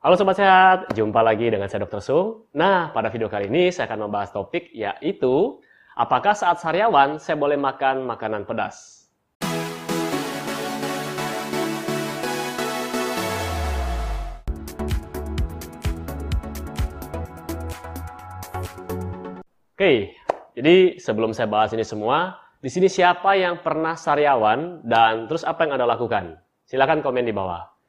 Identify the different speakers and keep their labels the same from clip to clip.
Speaker 1: Halo Sobat Sehat, jumpa lagi dengan saya Dr. Sung. Nah, pada video kali ini saya akan membahas topik yaitu Apakah saat sariawan saya boleh makan makanan pedas? Oke, jadi sebelum saya bahas ini semua, di sini siapa yang pernah sariawan dan terus apa yang Anda lakukan? Silahkan komen di bawah.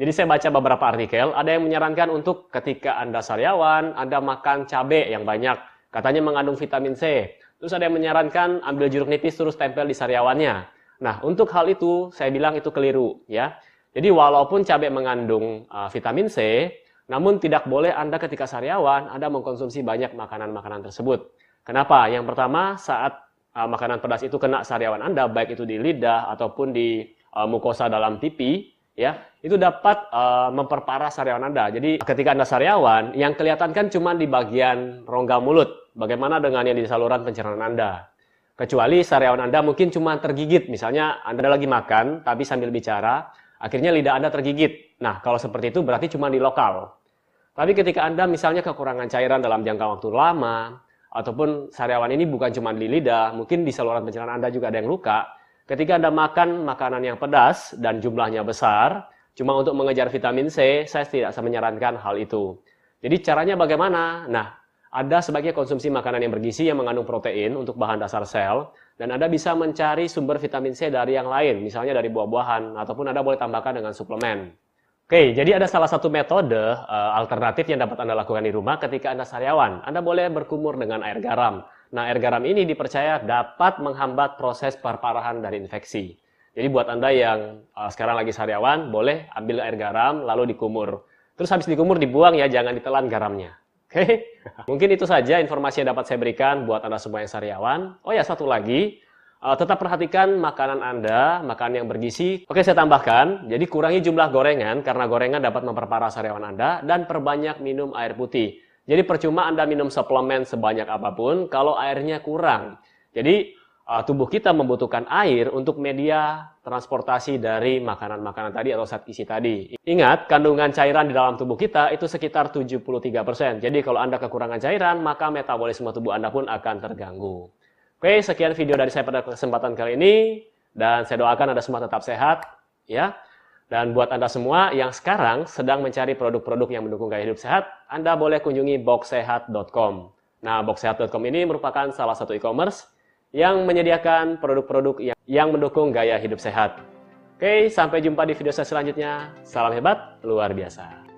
Speaker 1: Jadi saya baca beberapa artikel, ada yang menyarankan untuk ketika Anda sariawan, Anda makan cabai yang banyak. Katanya mengandung vitamin C. Terus ada yang menyarankan ambil jeruk nipis terus tempel di sariawannya. Nah, untuk hal itu saya bilang itu keliru ya. Jadi walaupun cabai mengandung uh, vitamin C, namun tidak boleh Anda ketika sariawan Anda mengkonsumsi banyak makanan-makanan tersebut. Kenapa? Yang pertama, saat uh, makanan pedas itu kena sariawan Anda, baik itu di lidah ataupun di uh, mukosa dalam pipi, ya, itu dapat uh, memperparah sariawan Anda. Jadi ketika Anda sariawan, yang kelihatan kan cuma di bagian rongga mulut. Bagaimana dengan yang di saluran pencernaan Anda? Kecuali sariawan Anda mungkin cuma tergigit, misalnya Anda lagi makan tapi sambil bicara, akhirnya lidah Anda tergigit. Nah, kalau seperti itu berarti cuma di lokal. Tapi ketika Anda misalnya kekurangan cairan dalam jangka waktu lama, ataupun sariawan ini bukan cuma di lidah, mungkin di saluran pencernaan Anda juga ada yang luka. Ketika Anda makan makanan yang pedas dan jumlahnya besar, cuma untuk mengejar vitamin C, saya tidak menyarankan hal itu. Jadi caranya bagaimana? Nah, ada sebagai konsumsi makanan yang bergizi yang mengandung protein untuk bahan dasar sel, dan Anda bisa mencari sumber vitamin C dari yang lain, misalnya dari buah-buahan, ataupun Anda boleh tambahkan dengan suplemen. Oke, jadi ada salah satu metode uh, alternatif yang dapat Anda lakukan di rumah ketika Anda sariawan. Anda boleh berkumur dengan air garam. Nah, air garam ini dipercaya dapat menghambat proses perparahan dari infeksi. Jadi buat Anda yang uh, sekarang lagi sariawan, boleh ambil air garam lalu dikumur. Terus habis dikumur dibuang ya, jangan ditelan garamnya. Oke, mungkin itu saja informasi yang dapat saya berikan buat Anda semua yang sariawan. Oh ya, satu lagi, Uh, tetap perhatikan makanan Anda, makanan yang bergizi. Oke, saya tambahkan, jadi kurangi jumlah gorengan karena gorengan dapat memperparah sariawan Anda dan perbanyak minum air putih. Jadi percuma Anda minum suplemen sebanyak apa pun kalau airnya kurang. Jadi uh, tubuh kita membutuhkan air untuk media transportasi dari makanan-makanan tadi atau zat isi tadi. Ingat, kandungan cairan di dalam tubuh kita itu sekitar 73%. Jadi kalau Anda kekurangan cairan, maka metabolisme tubuh Anda pun akan terganggu. Oke, sekian video dari saya pada kesempatan kali ini dan saya doakan Anda semua tetap sehat ya. Dan buat Anda semua yang sekarang sedang mencari produk-produk yang mendukung gaya hidup sehat, Anda boleh kunjungi boxsehat.com. Nah, boxsehat.com ini merupakan salah satu e-commerce yang menyediakan produk-produk yang, mendukung gaya hidup sehat. Oke, sampai jumpa di video saya selanjutnya. Salam hebat, luar biasa.